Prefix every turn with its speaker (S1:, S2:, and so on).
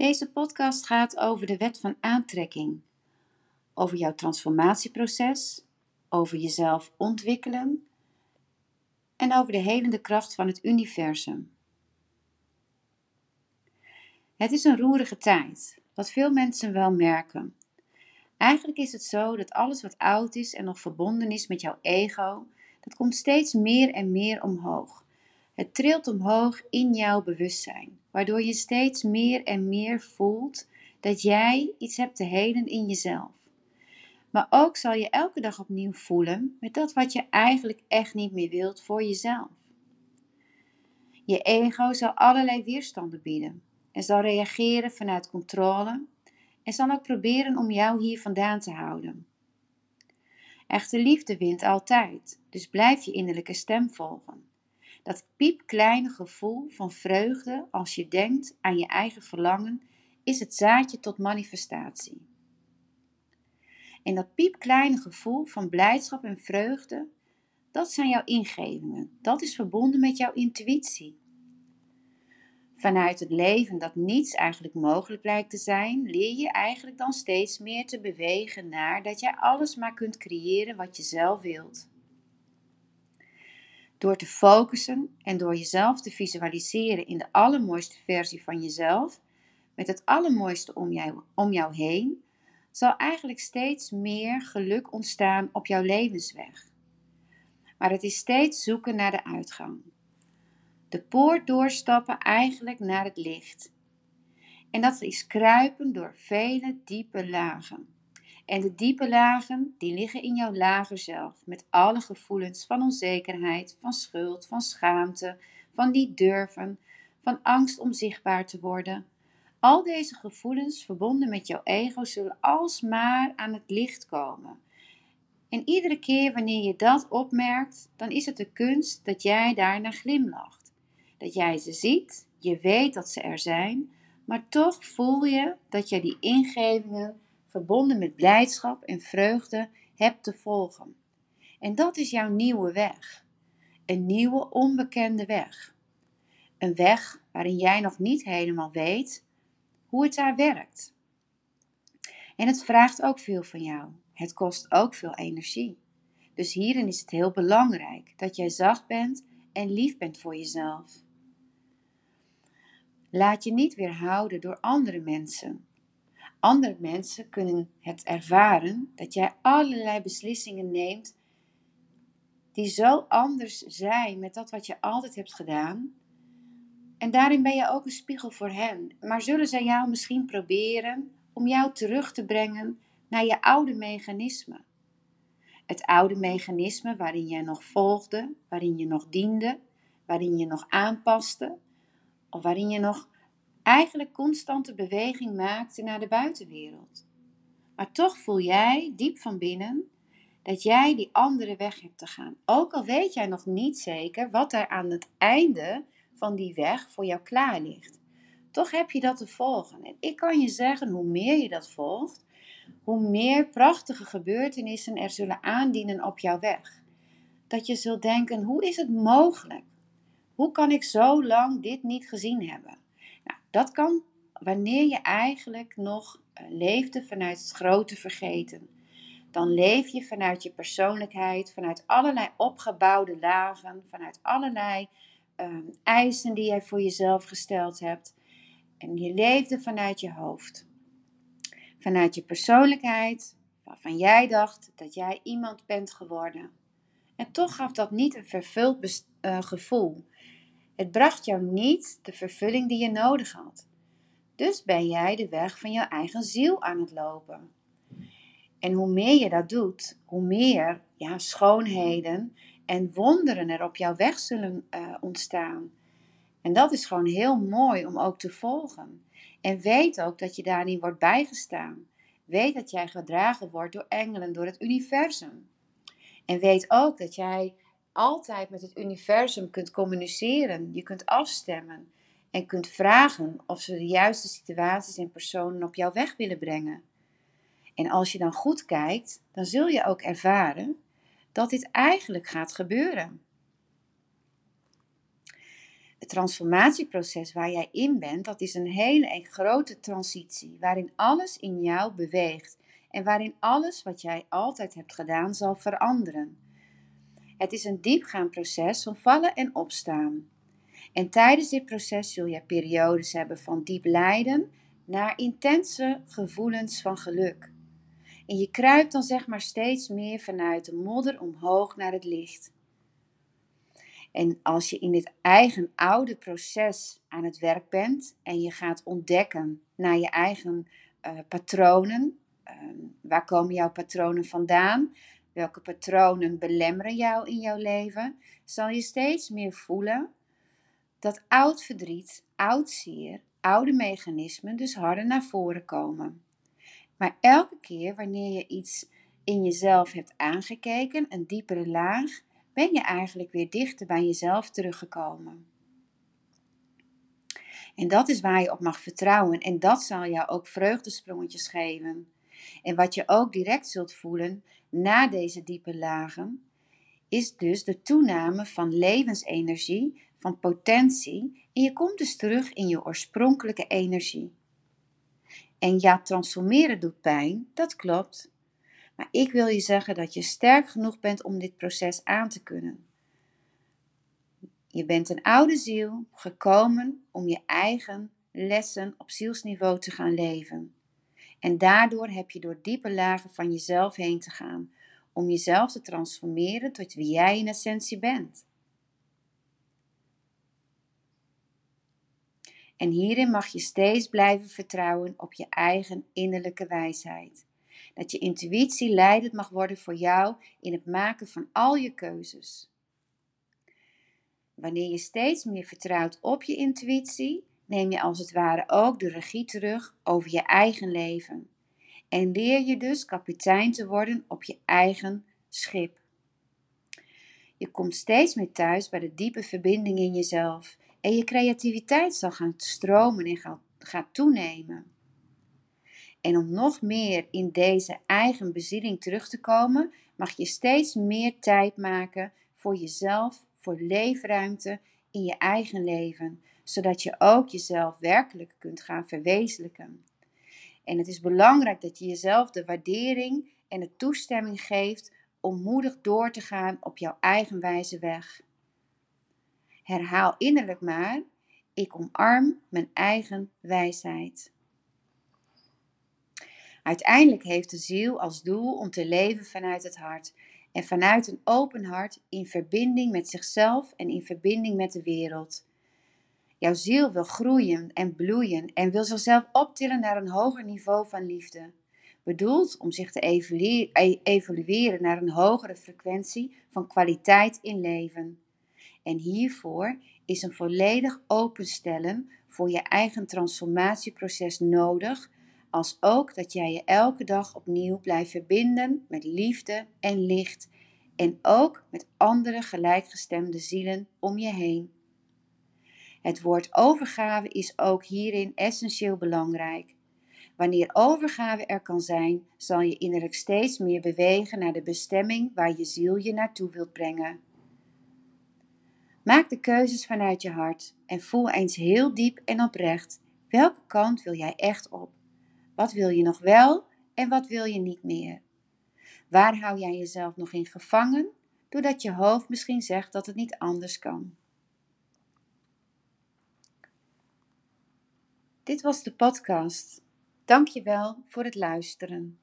S1: Deze podcast gaat over de wet van aantrekking, over jouw transformatieproces, over jezelf ontwikkelen en over de helende kracht van het universum. Het is een roerige tijd, wat veel mensen wel merken. Eigenlijk is het zo dat alles wat oud is en nog verbonden is met jouw ego, dat komt steeds meer en meer omhoog. Het trilt omhoog in jouw bewustzijn, waardoor je steeds meer en meer voelt dat jij iets hebt te helen in jezelf. Maar ook zal je elke dag opnieuw voelen met dat wat je eigenlijk echt niet meer wilt voor jezelf. Je ego zal allerlei weerstanden bieden en zal reageren vanuit controle en zal ook proberen om jou hier vandaan te houden. Echte liefde wint altijd, dus blijf je innerlijke stem volgen. Dat piepkleine gevoel van vreugde als je denkt aan je eigen verlangen is het zaadje tot manifestatie. En dat piepkleine gevoel van blijdschap en vreugde, dat zijn jouw ingevingen. Dat is verbonden met jouw intuïtie. Vanuit het leven dat niets eigenlijk mogelijk lijkt te zijn, leer je eigenlijk dan steeds meer te bewegen naar dat jij alles maar kunt creëren wat je zelf wilt. Door te focussen en door jezelf te visualiseren in de allermooiste versie van jezelf, met het allermooiste om jou, om jou heen, zal eigenlijk steeds meer geluk ontstaan op jouw levensweg. Maar het is steeds zoeken naar de uitgang. De poort doorstappen eigenlijk naar het licht. En dat is kruipen door vele diepe lagen. En de diepe lagen, die liggen in jouw lager zelf, met alle gevoelens van onzekerheid, van schuld, van schaamte, van niet durven, van angst om zichtbaar te worden. Al deze gevoelens verbonden met jouw ego zullen alsmaar aan het licht komen. En iedere keer wanneer je dat opmerkt, dan is het de kunst dat jij daarna glimlacht. Dat jij ze ziet, je weet dat ze er zijn, maar toch voel je dat je die ingevingen verbonden met blijdschap en vreugde, hebt te volgen. En dat is jouw nieuwe weg. Een nieuwe onbekende weg. Een weg waarin jij nog niet helemaal weet hoe het daar werkt. En het vraagt ook veel van jou. Het kost ook veel energie. Dus hierin is het heel belangrijk dat jij zacht bent en lief bent voor jezelf. Laat je niet weerhouden door andere mensen andere mensen kunnen het ervaren dat jij allerlei beslissingen neemt die zo anders zijn met dat wat je altijd hebt gedaan. En daarin ben je ook een spiegel voor hen. Maar zullen zij jou misschien proberen om jou terug te brengen naar je oude mechanisme? Het oude mechanisme waarin jij nog volgde, waarin je nog diende, waarin je nog aanpaste, of waarin je nog eigenlijk constante beweging maakte naar de buitenwereld. Maar toch voel jij diep van binnen dat jij die andere weg hebt te gaan. Ook al weet jij nog niet zeker wat er aan het einde van die weg voor jou klaar ligt. Toch heb je dat te volgen. En ik kan je zeggen, hoe meer je dat volgt, hoe meer prachtige gebeurtenissen er zullen aandienen op jouw weg. Dat je zult denken, hoe is het mogelijk? Hoe kan ik zo lang dit niet gezien hebben? Dat kan wanneer je eigenlijk nog eh, leefde vanuit het grote vergeten. Dan leef je vanuit je persoonlijkheid, vanuit allerlei opgebouwde lagen, vanuit allerlei ehm, eisen die jij voor jezelf gesteld hebt. En je leefde vanuit je hoofd. Vanuit je persoonlijkheid, waarvan jij dacht dat jij iemand bent geworden. En toch gaf dat niet een vervuld uh, gevoel. Het bracht jou niet de vervulling die je nodig had. Dus ben jij de weg van jouw eigen ziel aan het lopen. En hoe meer je dat doet, hoe meer ja, schoonheden en wonderen er op jouw weg zullen uh, ontstaan. En dat is gewoon heel mooi om ook te volgen. En weet ook dat je daarin wordt bijgestaan. Weet dat jij gedragen wordt door engelen, door het universum. En weet ook dat jij altijd met het universum kunt communiceren. Je kunt afstemmen en kunt vragen of ze de juiste situaties en personen op jouw weg willen brengen. En als je dan goed kijkt, dan zul je ook ervaren dat dit eigenlijk gaat gebeuren. het transformatieproces waar jij in bent, dat is een hele grote transitie, waarin alles in jou beweegt en waarin alles wat jij altijd hebt gedaan zal veranderen. Het is een diepgaand proces van vallen en opstaan. En tijdens dit proces zul je periodes hebben van diep lijden naar intense gevoelens van geluk. En je kruipt dan zeg maar steeds meer vanuit de modder omhoog naar het licht. En als je in dit eigen oude proces aan het werk bent en je gaat ontdekken naar je eigen uh, patronen, uh, waar komen jouw patronen vandaan? Welke patronen belemmeren jou in jouw leven? Zal je steeds meer voelen dat oud verdriet, oud zeer, oude mechanismen dus harder naar voren komen. Maar elke keer wanneer je iets in jezelf hebt aangekeken, een diepere laag, ben je eigenlijk weer dichter bij jezelf teruggekomen. En dat is waar je op mag vertrouwen en dat zal jou ook vreugdesprongetjes geven. En wat je ook direct zult voelen na deze diepe lagen, is dus de toename van levensenergie, van potentie en je komt dus terug in je oorspronkelijke energie. En ja, transformeren doet pijn, dat klopt. Maar ik wil je zeggen dat je sterk genoeg bent om dit proces aan te kunnen. Je bent een oude ziel, gekomen om je eigen lessen op zielsniveau te gaan leven. En daardoor heb je door diepe lagen van jezelf heen te gaan, om jezelf te transformeren tot wie jij in essentie bent. En hierin mag je steeds blijven vertrouwen op je eigen innerlijke wijsheid. Dat je intuïtie leidend mag worden voor jou in het maken van al je keuzes. Wanneer je steeds meer vertrouwt op je intuïtie, neem je als het ware ook de regie terug over je eigen leven. En leer je dus kapitein te worden op je eigen schip. Je komt steeds meer thuis bij de diepe verbinding in jezelf en je creativiteit zal gaan stromen en gaat, toenemen. En om nog meer in deze eigen bezieling terug te komen, mag je steeds meer tijd maken voor jezelf, voor leefruimte in je eigen leven, zodat je ook jezelf werkelijk kunt gaan verwezenlijken. En het is belangrijk dat je jezelf de waardering en de toestemming geeft om moedig door te gaan op jouw eigen wijze weg. Herhaal innerlijk maar: ik omarm mijn eigen wijsheid. Uiteindelijk heeft de ziel als doel om te leven vanuit het hart en vanuit een open hart in verbinding met zichzelf en in verbinding met de wereld. Jouw ziel wil groeien en bloeien en wil zichzelf optillen naar een hoger niveau van liefde. Bedoeld om zich te e-, evolueren naar een hogere frequentie van kwaliteit in leven. En hiervoor is een volledig openstellen voor je eigen transformatieproces nodig, als ook dat jij je elke dag opnieuw blijft verbinden met liefde en licht en ook met andere gelijkgestemde zielen om je heen. Het woord overgave is ook hierin essentieel belangrijk. Wanneer overgave er kan zijn, zal je innerlijk steeds meer bewegen naar de bestemming waar je ziel je naartoe wilt brengen. Maak de keuzes vanuit je hart en voel eens heel diep en oprecht welke kant wil jij echt op? Wat wil je nog wel en wat wil je niet meer? Waar hou jij jezelf nog in gevangen doordat je hoofd misschien zegt dat het niet anders kan? Dit was de podcast. Dank je wel voor het luisteren.